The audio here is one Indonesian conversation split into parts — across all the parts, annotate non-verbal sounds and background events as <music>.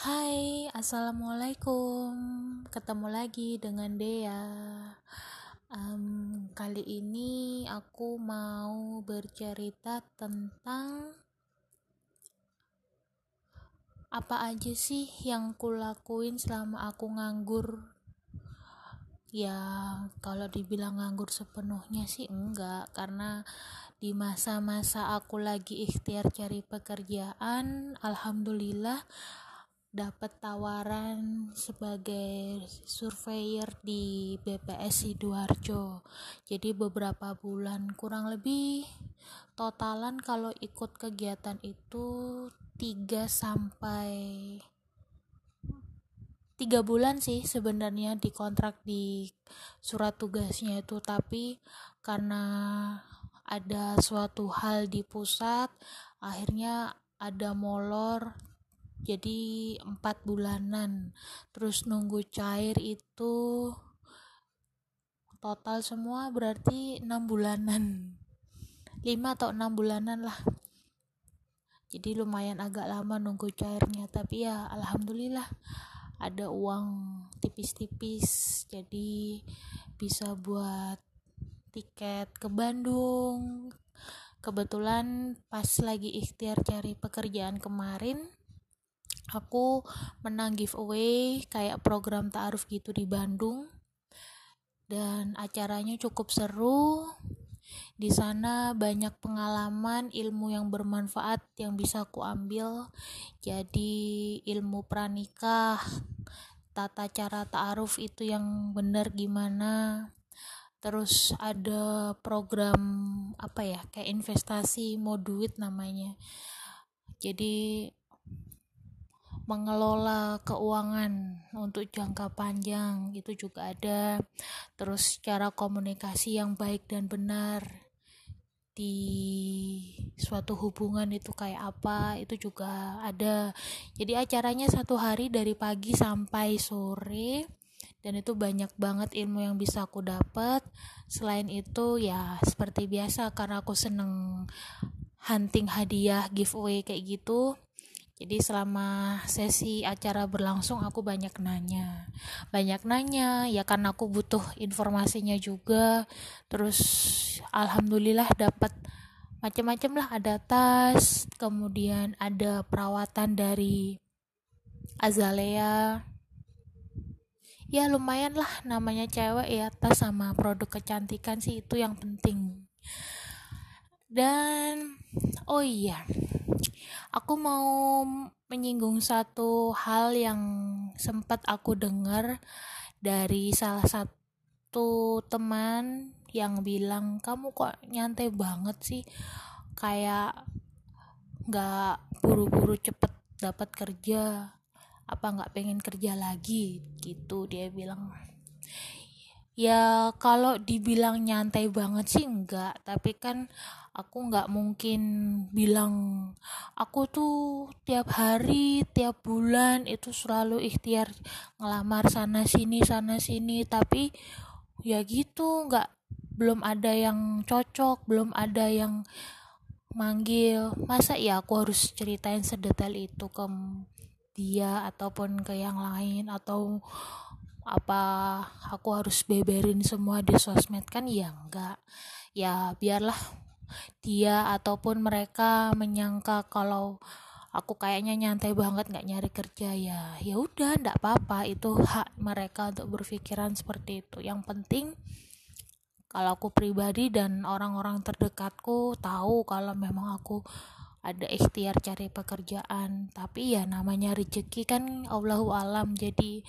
Hai, assalamualaikum. Ketemu lagi dengan Dea. Um, kali ini aku mau bercerita tentang apa aja sih yang kulakuin selama aku nganggur. Ya, kalau dibilang nganggur sepenuhnya sih enggak, karena di masa-masa aku lagi ikhtiar cari pekerjaan, alhamdulillah dapat tawaran sebagai surveyor di BPS Sidoarjo. Jadi beberapa bulan kurang lebih totalan kalau ikut kegiatan itu 3 sampai tiga bulan sih sebenarnya di kontrak di surat tugasnya itu tapi karena ada suatu hal di pusat akhirnya ada molor jadi empat bulanan. Terus nunggu cair itu total semua berarti enam bulanan. Lima atau enam bulanan lah. Jadi lumayan agak lama nunggu cairnya. Tapi ya alhamdulillah ada uang tipis-tipis. Jadi bisa buat tiket ke Bandung. Kebetulan pas lagi ikhtiar cari pekerjaan kemarin aku menang giveaway kayak program ta'aruf gitu di Bandung. Dan acaranya cukup seru. Di sana banyak pengalaman ilmu yang bermanfaat yang bisa aku ambil. Jadi ilmu pranikah tata cara ta'aruf itu yang benar gimana. Terus ada program apa ya kayak investasi mau duit namanya. Jadi mengelola keuangan untuk jangka panjang itu juga ada. Terus cara komunikasi yang baik dan benar di suatu hubungan itu kayak apa itu juga ada. Jadi acaranya satu hari dari pagi sampai sore dan itu banyak banget ilmu yang bisa aku dapat selain itu ya seperti biasa karena aku seneng hunting hadiah giveaway kayak gitu jadi selama sesi acara berlangsung aku banyak nanya. Banyak nanya ya karena aku butuh informasinya juga. Terus alhamdulillah dapat macam-macam lah ada tas, kemudian ada perawatan dari azalea. Ya lumayan lah namanya cewek ya tas sama produk kecantikan sih itu yang penting. Dan oh iya, aku mau menyinggung satu hal yang sempat aku dengar dari salah satu teman yang bilang kamu kok nyantai banget sih? Kayak nggak buru-buru cepet dapat kerja apa nggak pengen kerja lagi? Gitu dia bilang. Ya kalau dibilang nyantai banget sih enggak tapi kan aku nggak mungkin bilang aku tuh tiap hari tiap bulan itu selalu ikhtiar ngelamar sana sini sana sini. Tapi ya gitu nggak belum ada yang cocok belum ada yang manggil. Masa ya aku harus ceritain sedetail itu ke dia ataupun ke yang lain? Atau apa aku harus beberin semua di sosmed? Kan ya enggak ya biarlah dia ataupun mereka menyangka kalau aku kayaknya nyantai banget nggak nyari kerja ya ya udah ndak apa-apa. Itu hak mereka untuk berpikiran seperti itu. Yang penting kalau aku pribadi dan orang-orang terdekatku tahu kalau memang aku ada ikhtiar cari pekerjaan. Tapi ya namanya rezeki kan Allahu alam. Jadi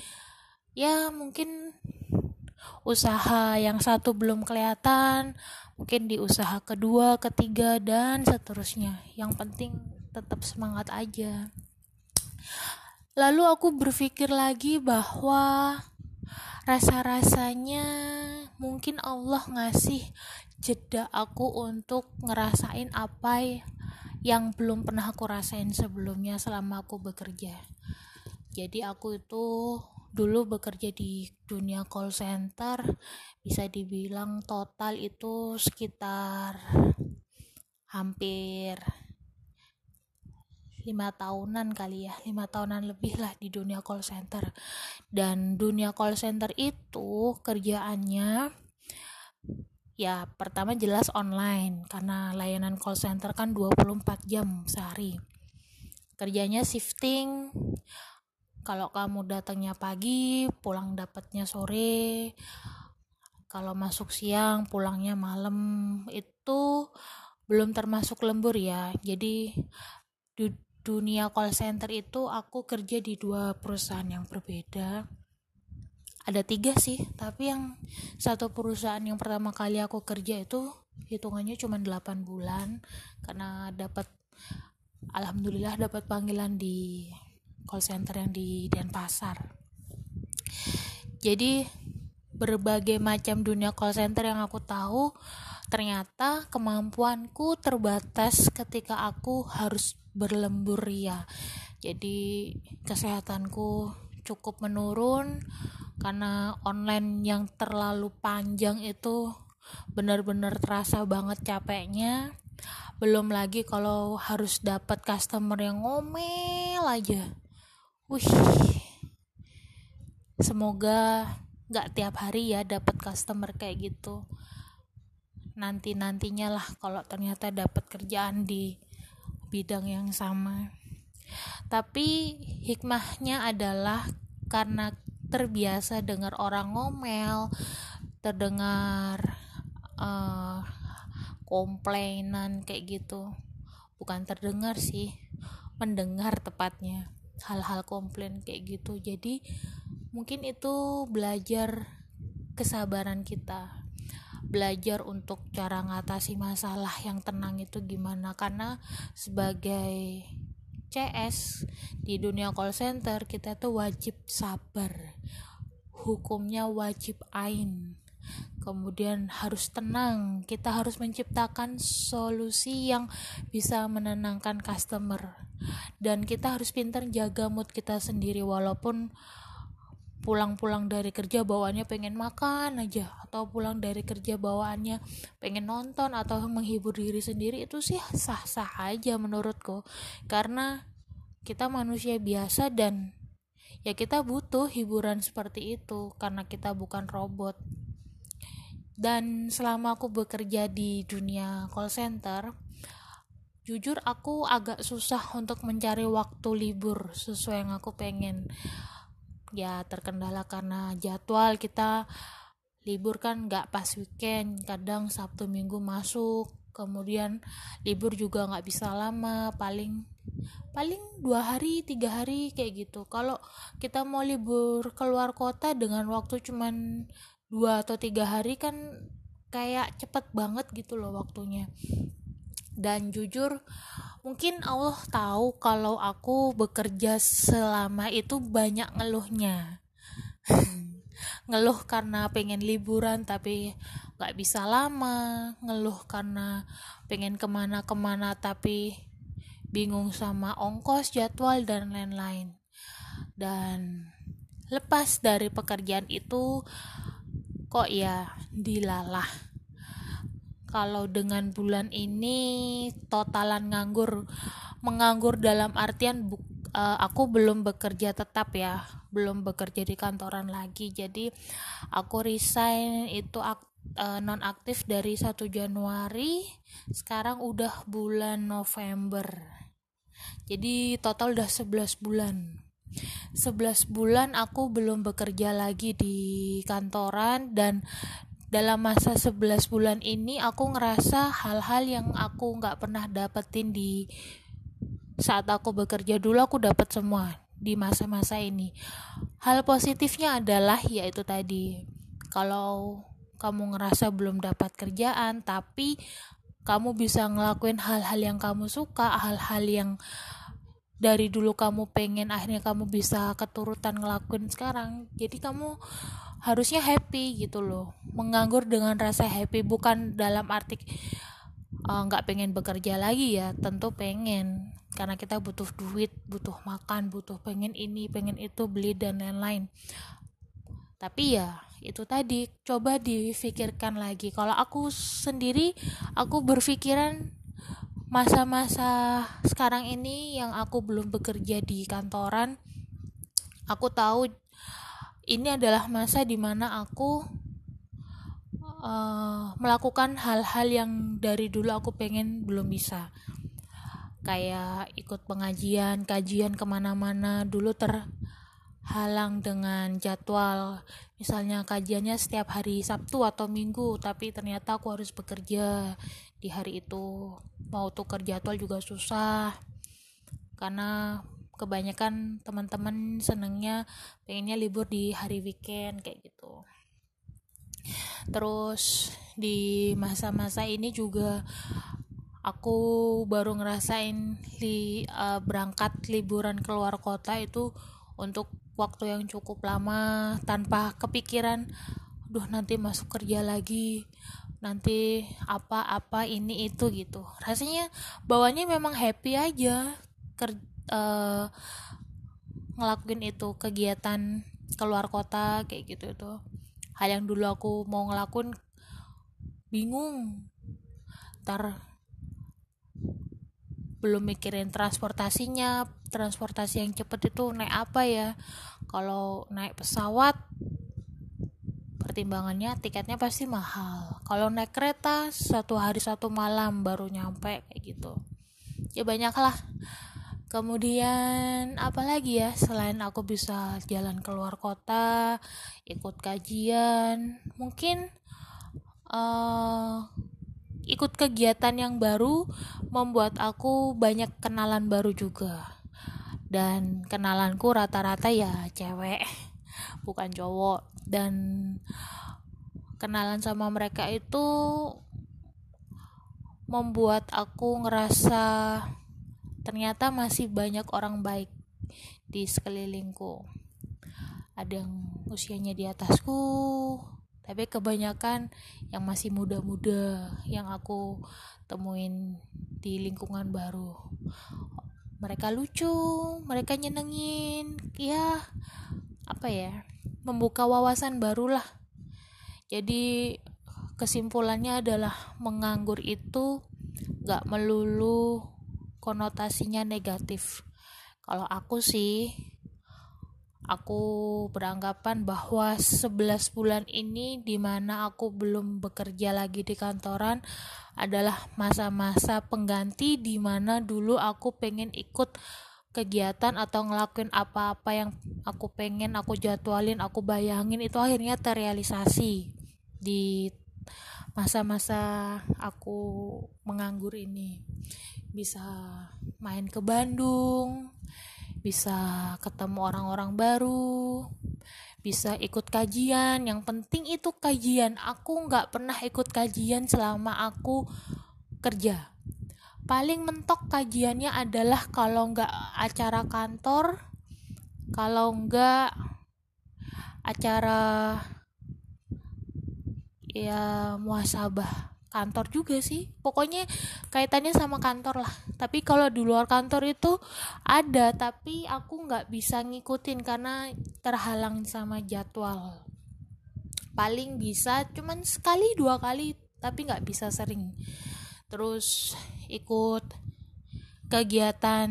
ya mungkin usaha yang satu belum kelihatan mungkin di usaha kedua ketiga dan seterusnya. Yang penting tetap semangat aja. Lalu aku berpikir lagi bahwa rasa-rasanya mungkin Allah ngasih jeda aku untuk ngerasain apa yang belum pernah aku rasain sebelumnya selama aku bekerja. Jadi aku itu dulu bekerja di dunia call center bisa dibilang total itu sekitar hampir lima tahunan kali ya lima tahunan lebih lah di dunia call center. Dan dunia call center itu kerjaannya ya pertama jelas online karena layanan call center kan 24 jam sehari. Kerjanya shifting kalau kamu datangnya pagi pulang dapatnya sore. Kalau masuk siang pulangnya malam. Itu belum termasuk lembur ya. Jadi dunia call center itu aku kerja di dua perusahaan yang berbeda. Ada tiga sih tapi yang satu perusahaan yang pertama kali aku kerja itu hitungannya cuma 8 bulan. Karena dapat alhamdulillah dapat panggilan di call center yang di Denpasar. Jadi berbagai macam dunia call center yang aku tahu ternyata kemampuanku terbatas ketika aku harus berlembur ya. Jadi kesehatanku cukup menurun karena online yang terlalu panjang itu benar-benar terasa banget capeknya. Belum lagi kalau harus dapat customer yang ngomel aja wih semoga nggak tiap hari ya dapat customer kayak gitu nanti nantinya lah kalau ternyata dapat kerjaan di bidang yang sama. Tapi hikmahnya adalah karena terbiasa dengar orang ngomel, terdengar uh, komplainan kayak gitu. Bukan terdengar sih, mendengar tepatnya hal-hal komplain kayak gitu. Jadi mungkin itu belajar kesabaran kita. Belajar untuk cara ngatasi masalah yang tenang itu gimana. Karena sebagai CS di dunia call center kita tuh wajib sabar. Hukumnya wajib ain kemudian harus tenang. Kita harus menciptakan solusi yang bisa menenangkan customer. Dan kita harus pintar jaga mood kita sendiri walaupun pulang-pulang dari kerja bawaannya pengen makan aja atau pulang dari kerja bawaannya pengen nonton atau menghibur diri sendiri itu sih sah-sah aja menurutku. Karena kita manusia biasa dan ya kita butuh hiburan seperti itu karena kita bukan robot dan selama aku bekerja di dunia call center jujur aku agak susah untuk mencari waktu libur sesuai yang aku pengen. Ya terkendala karena jadwal kita libur kan nggak pas weekend kadang sabtu minggu masuk kemudian libur juga nggak bisa lama paling paling dua hari tiga hari kayak gitu. Kalau kita mau libur keluar kota dengan waktu cuman dua atau tiga hari kan kayak cepet banget gitu loh waktunya. Dan jujur mungkin Allah tahu kalau aku bekerja selama itu banyak ngeluhnya. <laughs> Ngeluh karena pengen liburan tapi nggak bisa lama ngeluh karena pengen ke mana-kemana tapi bingung sama ongkos jadwal dan lain-lain. Dan lepas dari pekerjaan itu kok ya dilalah. Kalau dengan bulan ini totalan nganggur menganggur dalam artian bu, uh, aku belum bekerja tetap ya belum bekerja di kantoran lagi. Jadi aku resign itu ak, uh, non aktif dari 1 Januari sekarang udah bulan November. Jadi total udah 11 bulan 11 bulan aku belum bekerja lagi di kantoran dan dalam masa 11 bulan ini aku ngerasa hal-hal yang aku nggak pernah dapetin di saat aku bekerja. Dulu aku dapat semua di masa-masa ini. Hal positifnya adalah yaitu tadi kalau kamu ngerasa belum dapat kerjaan tapi kamu bisa ngelakuin hal-hal yang kamu suka hal-hal yang dari dulu kamu pengen akhirnya kamu bisa keturutan ngelakuin sekarang jadi kamu harusnya happy gitu loh. Menganggur dengan rasa happy bukan dalam arti eh, nggak uh, pengen bekerja lagi ya tentu pengen. Karena kita butuh duit butuh makan butuh pengen ini pengen itu beli dan lain-lain. Tapi ya itu tadi coba difikirkan lagi. Kalau aku sendiri aku berpikiran masa-masa sekarang ini yang aku belum bekerja di kantoran aku tahu ini adalah masa di mana aku uh, melakukan hal-hal yang dari dulu aku pengen belum bisa. Kayak ikut pengajian kajian ke mana-mana. Dulu terhalang dengan jadwal. Misalnya kajiannya setiap hari Sabtu atau Minggu tapi ternyata aku harus bekerja di hari itu. Mau tukar jadwal juga susah karena kebanyakan teman-teman senengnya pengennya libur di hari weekend kayak gitu. Terus di masa-masa ini juga aku baru ngerasain li, uh, berangkat liburan keluar kota itu untuk waktu yang cukup lama tanpa kepikiran duh nanti masuk kerja lagi nanti apa-apa ini itu gitu. Rasanya bawahnya memang happy aja ker uh, ngelakuin itu kegiatan keluar kota kayak gitu itu. Hal yang dulu aku mau ngelakuin bingung. Ntar belum mikirin transportasinya transportasi yang cepet itu naik apa ya. Kalau naik pesawat pertimbangannya tiketnya pasti mahal. Kalau naik kereta satu hari satu malam baru nyampe kayak gitu. Ya banyak lah kemudian apalagi ya selain aku bisa jalan keluar kota ikut kajian mungkin uh, ikut kegiatan yang baru membuat aku banyak kenalan baru juga. Dan kenalanku rata-rata ya cewek <laughs> bukan cowok. Dan kenalan sama mereka itu membuat aku ngerasa ternyata masih banyak orang baik di sekelilingku. Ada yang usianya di atasku tapi kebanyakan yang masih muda-muda yang aku temuin di lingkungan baru mereka lucu mereka nyenengin ya apa ya membuka wawasan baru lah. Jadi kesimpulannya adalah menganggur itu gak melulu konotasinya negatif. Kalau aku sih aku beranggapan bahwa 11 bulan ini di mana aku belum bekerja lagi di kantoran adalah masa-masa pengganti di mana dulu aku pengen ikut kegiatan atau ngelakuin apa-apa yang aku pengen aku jadwalin aku bayangin itu akhirnya terrealisasi di masa-masa aku menganggur ini. Bisa main ke Bandung bisa ketemu orang-orang baru bisa ikut kajian. Yang penting itu kajian. Aku nggak pernah ikut kajian selama aku kerja. Paling mentok kajiannya adalah kalau nggak acara kantor kalau nggak acara ya muasabah kantor juga sih. Pokoknya kaitannya sama kantor lah. Tapi kalau di luar kantor itu ada tapi aku nggak bisa ngikutin karena terhalang sama jadwal. Paling bisa cuman sekali dua kali tapi nggak bisa sering. Terus ikut kegiatan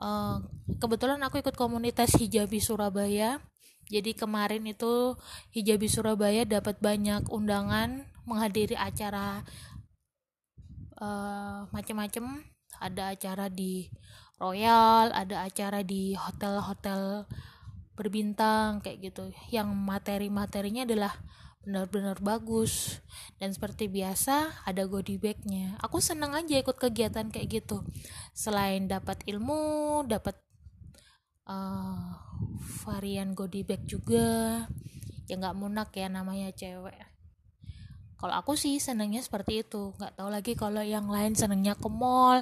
uh, kebetulan aku ikut komunitas hijabi Surabaya. Jadi kemarin itu hijabi Surabaya dapat banyak undangan menghadiri acara uh, macam-macam ada acara di Royal ada acara di hotel-hotel berbintang kayak gitu. Yang materi-materinya adalah benar-benar bagus. Dan seperti biasa ada goodie bagnya. Aku seneng aja ikut kegiatan kayak gitu. Selain dapat ilmu dapat uh, varian goodie bag juga. Ya nggak munak ya namanya cewek kalau aku sih senengnya seperti itu. Nggak tahu lagi kalau yang lain senengnya ke mall.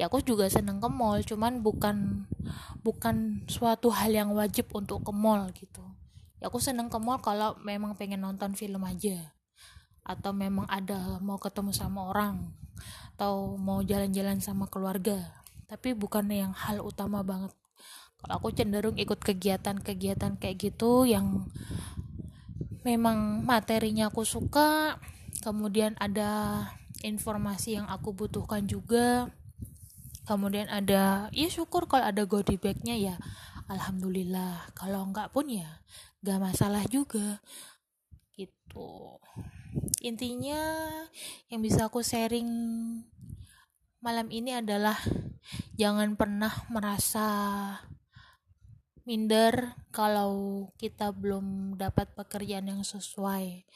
Ya aku juga seneng ke mall cuman bukan bukan suatu hal yang wajib untuk ke mall gitu. Ya aku seneng ke mall kalau memang pengen nonton film aja. Atau memang ada mau ketemu sama orang atau mau jalan-jalan sama keluarga. Tapi bukan yang hal utama banget. Kalau aku cenderung ikut kegiatan-kegiatan kayak gitu yang memang materinya aku suka kemudian ada informasi yang aku butuhkan juga. Kemudian ada ya syukur kalau ada goodie bagnya ya. Alhamdulillah kalau enggak pun ya gak masalah juga. Gitu. Intinya yang bisa aku sharing malam ini adalah jangan pernah merasa minder kalau kita belum dapat pekerjaan yang sesuai.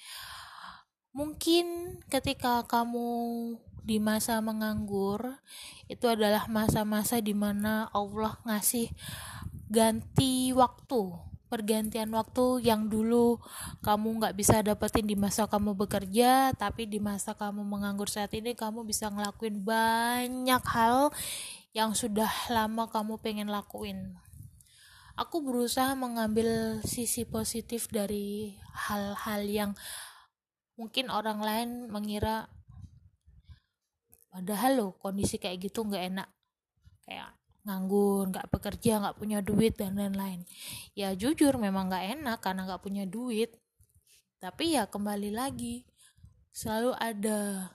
Mungkin ketika kamu di masa menganggur itu adalah masa-masa di mana Allah ngasih ganti waktu pergantian waktu yang dulu kamu nggak bisa dapetin di masa kamu bekerja tapi di masa kamu menganggur saat ini kamu bisa ngelakuin banyak hal yang sudah lama kamu pengen lakuin aku berusaha mengambil sisi positif dari hal-hal yang mungkin orang lain mengira padahal lo kondisi kayak gitu nggak enak. Kayak nganggur nggak bekerja nggak punya duit dan lain-lain. Ya jujur memang nggak enak karena nggak punya duit. Tapi ya kembali lagi selalu ada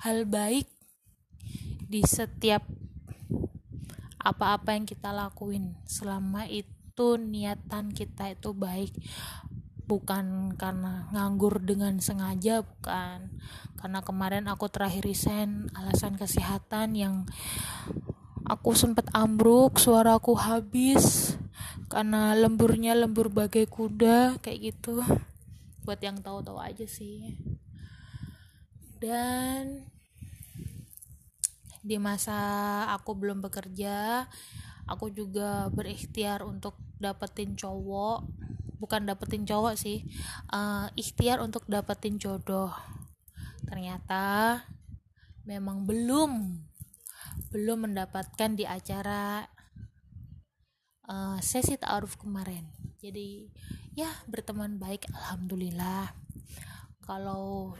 hal baik di setiap apa-apa yang kita lakuin. Selama itu niatan kita itu baik. Bukan karena nganggur dengan sengaja bukan. Karena kemarin aku terakhir resign alasan kesehatan yang aku sempat ambruk suaraku habis. Karena lemburnya lembur bagai kuda kayak gitu. Buat yang tahu-tahu aja sih. Dan di masa aku belum bekerja aku juga berikhtiar untuk dapetin cowok. Bukan dapetin cowok sih uh, ikhtiar untuk dapetin jodoh. Ternyata memang belum belum mendapatkan di acara uh, sesi ta'aruf kemarin. Jadi ya berteman baik alhamdulillah. Kalau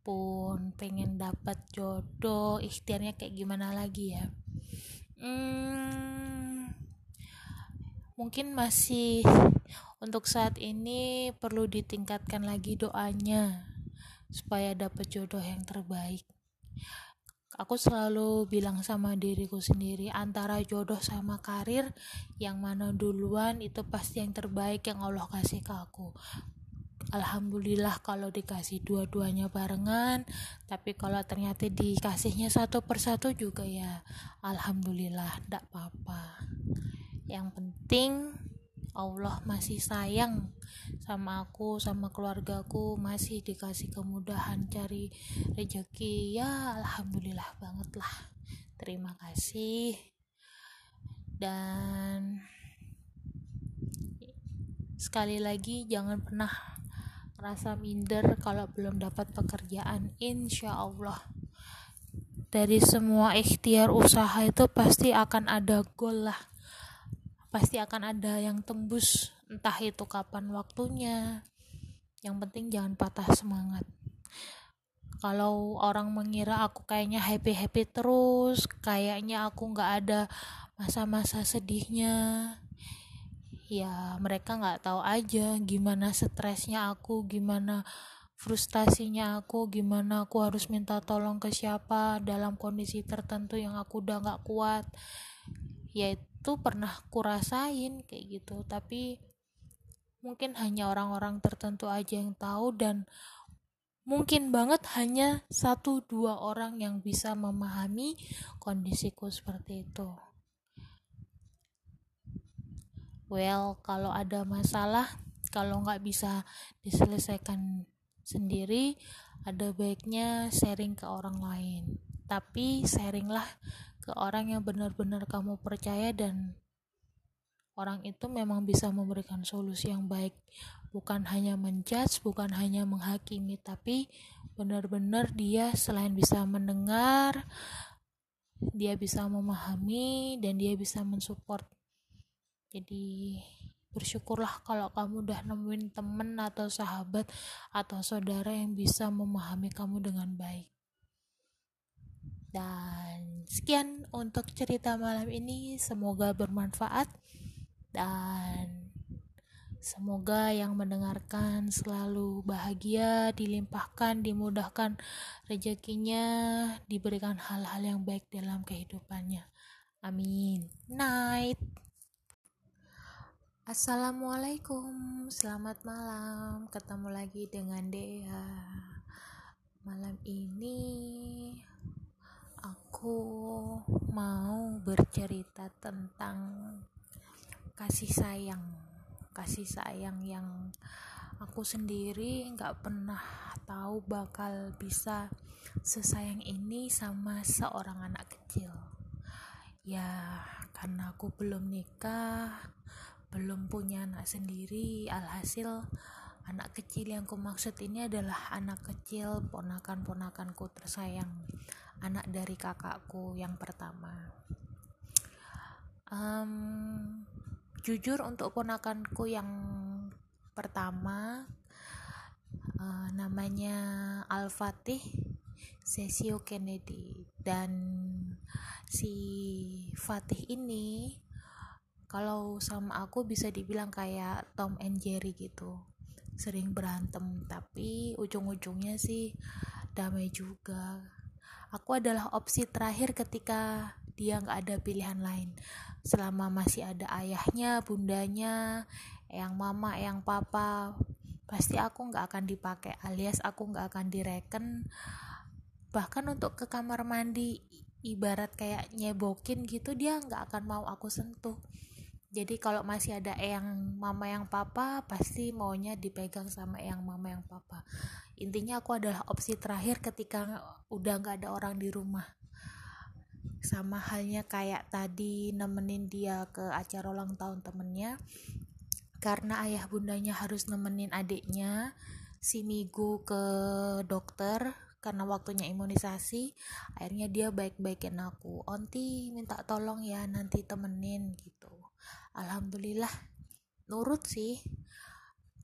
pun pengen dapat jodoh ikhtiarnya kayak gimana lagi ya hmm, mungkin masih untuk saat ini perlu ditingkatkan lagi doanya supaya dapat jodoh yang terbaik. Aku selalu bilang sama diriku sendiri antara jodoh sama karir yang mana duluan itu pasti yang terbaik yang Allah kasih ke aku. Alhamdulillah kalau dikasih dua-duanya barengan Tapi kalau ternyata dikasihnya satu persatu juga ya Alhamdulillah, tidak apa-apa. Yang penting Allah masih sayang sama aku sama keluargaku masih dikasih kemudahan cari rezeki ya alhamdulillah banget lah. Terima kasih. Dan sekali lagi jangan pernah rasa minder kalau belum dapat pekerjaan insya Allah. Dari semua ikhtiar usaha itu pasti akan ada goal lah. Pasti akan ada yang tembus entah itu kapan waktunya. Yang penting jangan patah semangat. Kalau orang mengira aku kayaknya happy happy terus kayaknya aku nggak ada masa-masa sedihnya ya mereka nggak tahu aja gimana stresnya aku gimana frustasinya aku gimana aku harus minta tolong ke siapa dalam kondisi tertentu yang aku udah nggak kuat. Yaitu itu pernah kurasain kayak gitu. Tapi mungkin hanya orang-orang tertentu aja yang tahu dan mungkin banget hanya satu dua orang yang bisa memahami kondisiku seperti itu well kalau ada masalah kalau nggak bisa diselesaikan sendiri ada baiknya sharing ke orang lain. Tapi sharinglah ke orang yang benar-benar kamu percaya dan orang itu memang bisa memberikan solusi yang baik. Bukan hanya menjudge bukan hanya menghakimi tapi benar-benar dia selain bisa mendengar dia bisa memahami dan dia bisa mensupport jadi bersyukurlah kalau kamu udah nemuin temen atau sahabat atau saudara yang bisa memahami kamu dengan baik dan sekian untuk cerita malam ini, semoga bermanfaat dan Semoga yang mendengarkan selalu bahagia, dilimpahkan, dimudahkan rezekinya, diberikan hal-hal yang baik dalam kehidupannya. Amin. Night. Assalamualaikum, selamat malam. Ketemu lagi dengan Dea. Malam ini aku mau bercerita tentang kasih sayang kasih sayang yang aku sendiri nggak pernah tahu bakal bisa sesayang ini sama seorang anak kecil ya karena aku belum nikah belum punya anak sendiri alhasil anak kecil yang ku maksud ini adalah anak kecil ponakan-ponakanku tersayang anak dari kakakku yang pertama. Um, jujur untuk ponakanku yang pertama uh, namanya Al Fatih Cecil Kennedy. Dan si Fatih ini kalau sama aku bisa dibilang kayak Tom and Jerry gitu. Sering berantem tapi ujung-ujungnya sih damai juga. Aku adalah opsi terakhir ketika dia nggak ada pilihan lain. Selama masih ada ayahnya bundanya yang mama yang papa pasti aku nggak akan dipakai alias aku nggak akan direken. Bahkan untuk ke kamar mandi ibarat kayak nyebokin gitu dia nggak akan mau aku sentuh jadi kalau masih ada yang mama yang papa pasti maunya dipegang sama yang mama yang papa. Intinya aku adalah opsi terakhir ketika udah nggak ada orang di rumah. Sama halnya kayak tadi nemenin dia ke acara ulang tahun temennya. Karena ayah bundanya harus nemenin adiknya si Migu ke dokter karena waktunya imunisasi akhirnya dia baik-baikin aku. Onti minta tolong ya nanti temenin gitu alhamdulillah. Nurut sih.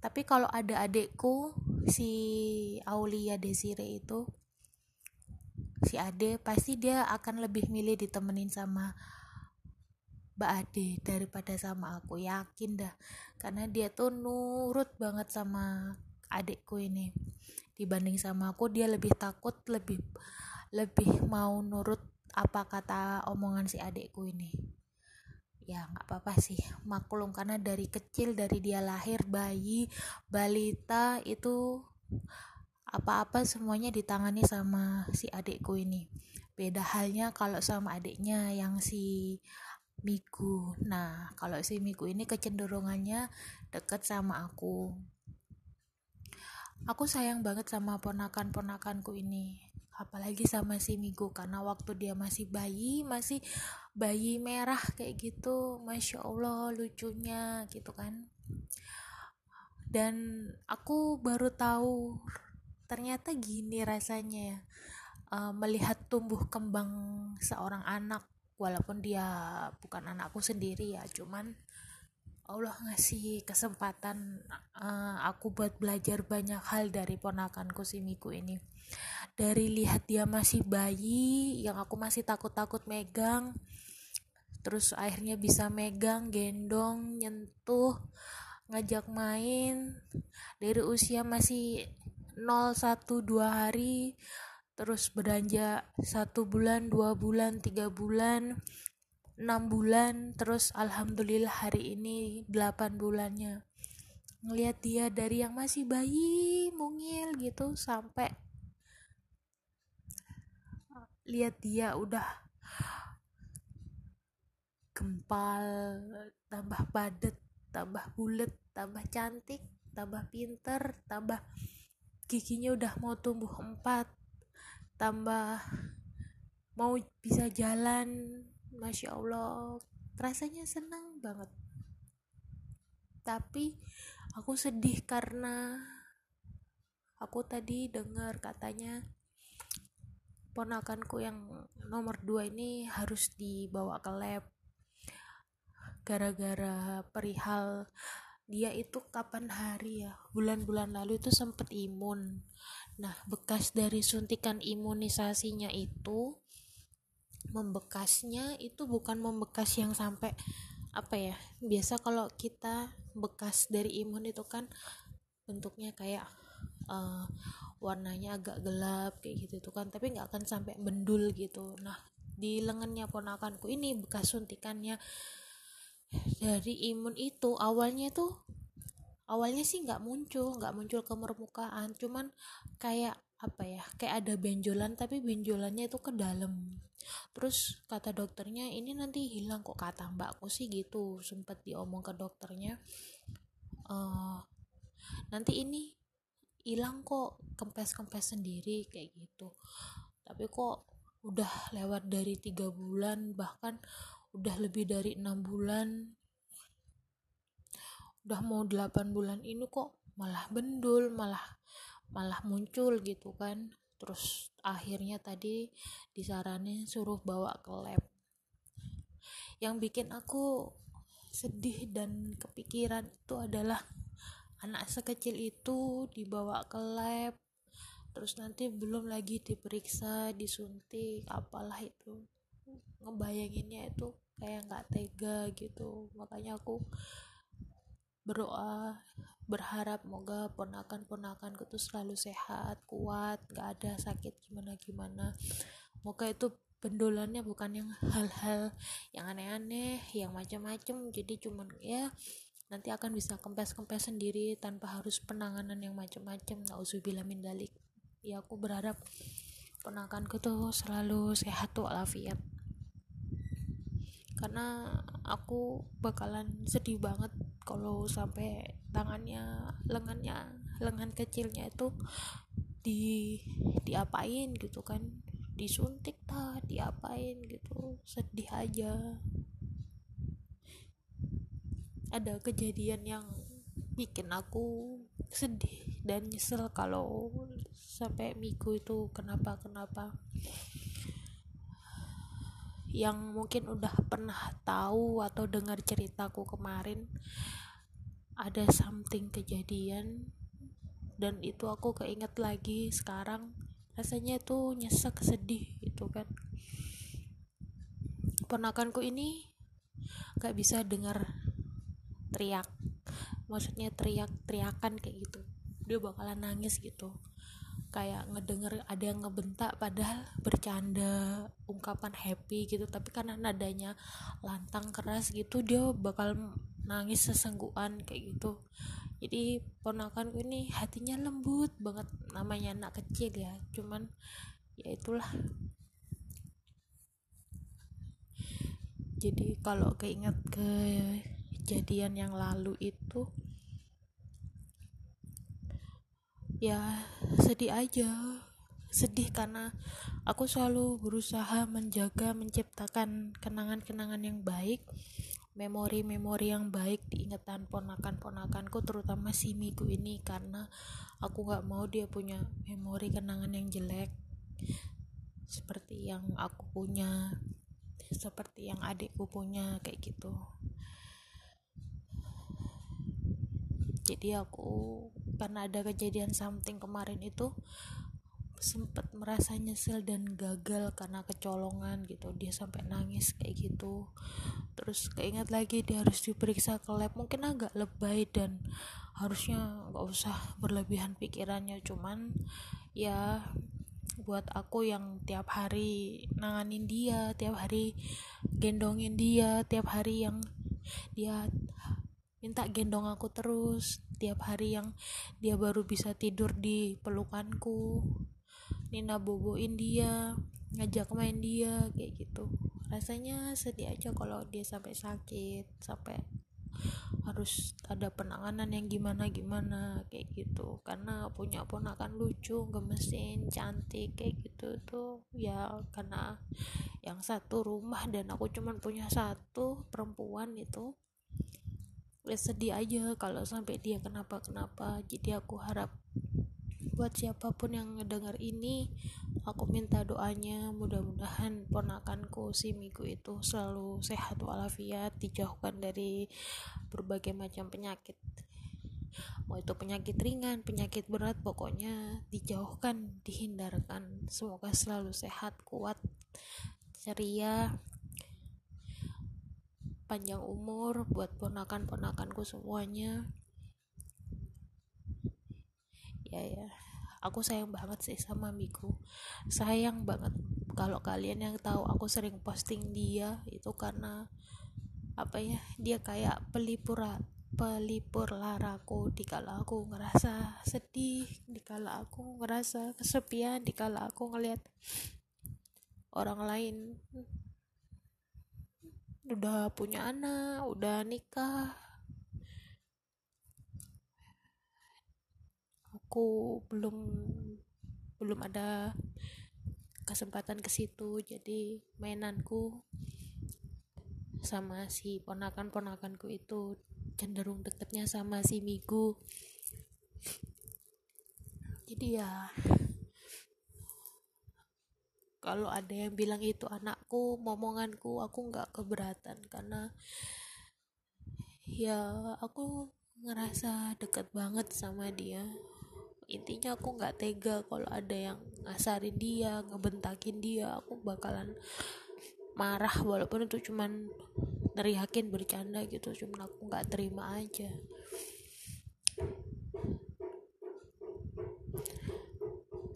Tapi kalau ada adikku si Aulia Desire itu si Ade pasti dia akan lebih milih ditemenin sama Mbak Ade daripada sama aku. Yakin dah. Karena dia tuh nurut banget sama adikku ini. Dibanding sama aku dia lebih takut lebih lebih mau nurut apa kata omongan si adikku ini ya nggak apa-apa sih. Maklum karena dari kecil dari dia lahir bayi balita itu apa-apa semuanya ditangani sama si adikku ini. Beda halnya kalau sama adiknya yang si Miku. Nah kalau si Miku ini kecenderungannya deket sama aku. Aku sayang banget sama ponakan-ponakanku ini apalagi sama si Miku karena waktu dia masih bayi masih bayi merah kayak gitu. Masya Allah lucunya gitu kan. Dan aku baru tahu ternyata gini rasanya ya uh, melihat tumbuh kembang seorang anak walaupun dia bukan anakku sendiri ya cuman Allah ngasih kesempatan uh, aku buat belajar banyak hal dari ponakanku si Miku ini dari lihat dia masih bayi yang aku masih takut-takut megang terus akhirnya bisa megang gendong nyentuh ngajak main. Dari usia masih 0 1 2 hari terus belanja satu bulan dua bulan tiga bulan enam bulan terus alhamdulillah hari ini delapan bulannya. Ngelihat dia dari yang masih bayi mungil gitu sampai lihat dia udah gempal tambah padat tambah bulat tambah cantik tambah pinter tambah giginya udah mau tumbuh empat tambah mau bisa jalan masya allah. Rasanya senang banget. Tapi aku sedih karena aku tadi dengar katanya ponakanku yang nomor dua ini harus dibawa ke lab. Gara-gara perihal dia itu kapan hari ya? Bulan-bulan lalu itu sempat imun. Nah bekas dari suntikan imunisasinya itu membekasnya itu bukan membekas yang sampai apa ya biasa kalau kita bekas dari imun itu kan bentuknya kayak uh, warnanya agak gelap kayak gitu tuh kan. Tapi nggak akan sampai bendul gitu. Nah di lengannya ponakanku ini bekas suntikannya dari imun itu awalnya tuh awalnya sih nggak muncul nggak muncul ke permukaan. Cuman kayak apa ya kayak ada benjolan tapi benjolannya itu ke dalam. Terus kata dokternya ini nanti hilang kok kata mbakku sih gitu sempat diomong ke dokternya. Uh, nanti ini hilang kok kempes-kempes sendiri kayak gitu. Tapi kok udah lewat dari tiga bulan bahkan udah lebih dari enam bulan. Udah mau delapan bulan ini kok malah bendul malah malah muncul gitu kan. Terus akhirnya tadi disaranin suruh bawa ke lab. Yang bikin aku sedih dan kepikiran itu adalah anak sekecil itu dibawa ke lab terus nanti belum lagi diperiksa disuntik apalah itu. Ngebayanginnya itu kayak nggak tega gitu. Makanya aku berdoa berharap moga ponakan-ponakanku tuh selalu sehat kuat gak ada sakit gimana gimana moga itu pendolannya bukan yang hal-hal yang aneh-aneh yang macam-macam. Jadi cuman ya nanti akan bisa kempes-kempes sendiri tanpa harus penanganan yang macam-macam nauzubillah min dalik. Ya aku berharap ponakanku tuh selalu sehat tuh walafiat. Karena aku bakalan sedih banget kalau sampai tangannya lengannya lengan kecilnya itu di diapain gitu kan. Disuntik tak diapain gitu. Sedih aja ada kejadian yang bikin aku sedih dan nyesel kalau sampai Miku itu kenapa kenapa yang mungkin udah pernah tahu atau dengar ceritaku kemarin ada something kejadian dan itu aku keinget lagi sekarang. Rasanya tuh nyesek sedih itu kan. Ponakanku ini gak bisa dengar teriak. Maksudnya teriak-teriakan kayak gitu. Dia bakalan nangis gitu. Kayak ngedenger ada yang ngebentak padahal bercanda ungkapan happy gitu. Tapi karena nadanya lantang keras gitu dia bakal nangis sesenggukan kayak gitu. Jadi ponakanku ini hatinya lembut banget. Namanya anak kecil ya cuman ya itulah. Jadi kalau keinget ke kejadian yang lalu itu ya sedih aja. Sedih karena aku selalu berusaha menjaga menciptakan kenangan-kenangan yang baik memori-memori yang baik di ingatan ponakan-ponakanku terutama si Miku ini karena aku gak mau dia punya memori kenangan yang jelek seperti yang aku punya seperti yang adikku punya kayak gitu jadi aku karena ada kejadian something kemarin itu sempat merasa nyesel dan gagal karena kecolongan gitu. Dia sampai nangis kayak gitu. Terus keinget lagi dia harus diperiksa ke lab. Mungkin agak lebay dan harusnya nggak usah berlebihan pikirannya. Cuman ya buat aku yang tiap hari nanganin dia tiap hari gendongin dia tiap hari yang dia minta gendong aku terus tiap hari yang dia baru bisa tidur di pelukanku. Nina boboin dia ngajak main dia kayak gitu. Rasanya sedih aja kalau dia sampai sakit sampai harus ada penanganan yang gimana gimana kayak gitu. Karena punya ponakan lucu gemesin cantik kayak gitu tuh ya karena yang satu rumah dan aku cuman punya satu perempuan itu ya sedih aja kalau sampai dia kenapa kenapa jadi aku harap buat siapa pun yang ngedengar ini aku minta doanya. Mudah-mudahan ponakanku si Miku itu selalu sehat walafiat dijauhkan dari berbagai macam penyakit. Mau itu penyakit ringan penyakit berat pokoknya dijauhkan dihindarkan. Semoga selalu sehat kuat ceria panjang umur buat ponakan-ponakanku semuanya. Ya ya. Aku sayang banget sih sama Miku. Sayang banget. Kalau kalian yang tahu aku sering posting dia itu karena apa ya dia kayak pelipur pelipur laraku. Dikala aku ngerasa sedih dikala aku ngerasa kesepian dikala aku ngelihat orang lain udah punya anak udah nikah. Aku belum belum ada kesempatan ke situ jadi mainanku sama si ponakan-ponakanku itu cenderung deketnya sama si Migu. Jadi ya kalau ada yang bilang itu anakku momonganku aku nggak keberatan karena ya aku ngerasa deket banget sama dia. Intinya aku nggak tega kalau ada yang ngasarin dia ngebentakin dia. Aku bakalan marah walaupun itu cuman neriakin bercanda gitu cuman aku nggak terima aja.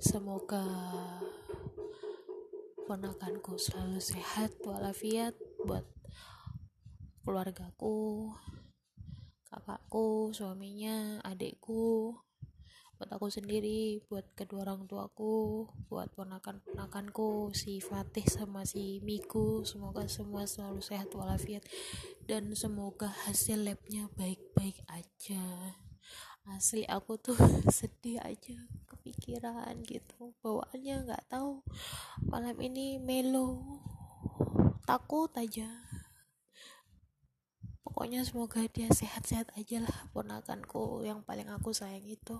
Semoga ponakanku selalu sehat walafiat buat keluargaku kakakku suaminya adikku buat aku sendiri buat kedua orang tuaku buat ponakan-ponakanku si Fatih sama si Miku. Semoga semua selalu sehat walafiat dan semoga hasil labnya baik-baik aja. Asli aku tuh <laughs> sedih aja kepikiran gitu. Bawaannya nggak tahu. Malam ini melo. Takut aja. Pokoknya semoga dia sehat-sehat aja lah ponakanku yang paling aku sayang itu.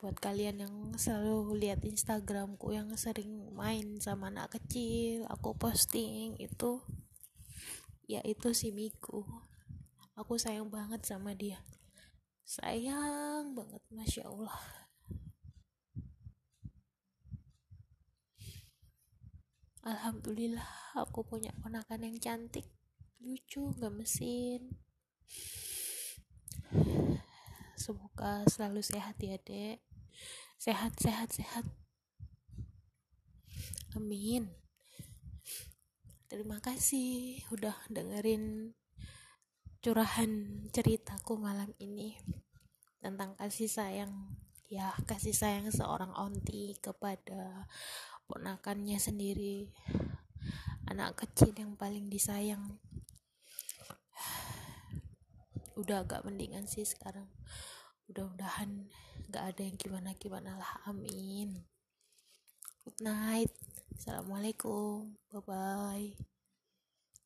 Buat kalian yang selalu lihat Instagramku yang sering main sama anak kecil aku posting itu ya itu si Miku. Aku sayang banget sama dia sayang banget masya Allah. Alhamdulillah aku punya ponakan yang cantik lucu gak mesin semoga selalu sehat ya dek. Sehat sehat sehat. Amin. Terima kasih udah dengerin curahan ceritaku malam ini tentang kasih sayang. Ya kasih sayang seorang onti kepada ponakannya sendiri. Anak kecil yang paling disayang. Udah agak mendingan sih sekarang. Mudah-mudahan gak ada yang gimana-gimana lah. Amin. Good night. Assalamualaikum. Bye bye